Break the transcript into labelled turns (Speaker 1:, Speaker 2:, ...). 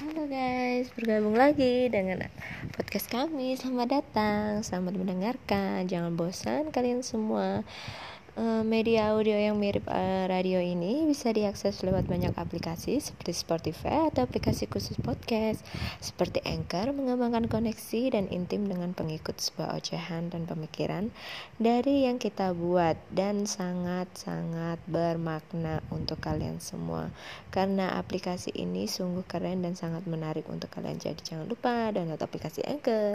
Speaker 1: Halo guys, bergabung lagi dengan podcast kami. Selamat datang, selamat mendengarkan. Jangan bosan kalian semua. Eh, media audio yang mirip uh, radio ini bisa diakses lewat banyak aplikasi seperti Spotify atau aplikasi khusus podcast seperti Anchor mengembangkan koneksi dan intim dengan pengikut sebuah ocehan dan pemikiran dari yang kita buat dan sangat-sangat bermakna untuk kalian semua. Karena aplikasi ini sungguh keren dan sangat menarik untuk kalian jadi. Jangan lupa download aplikasi Anchor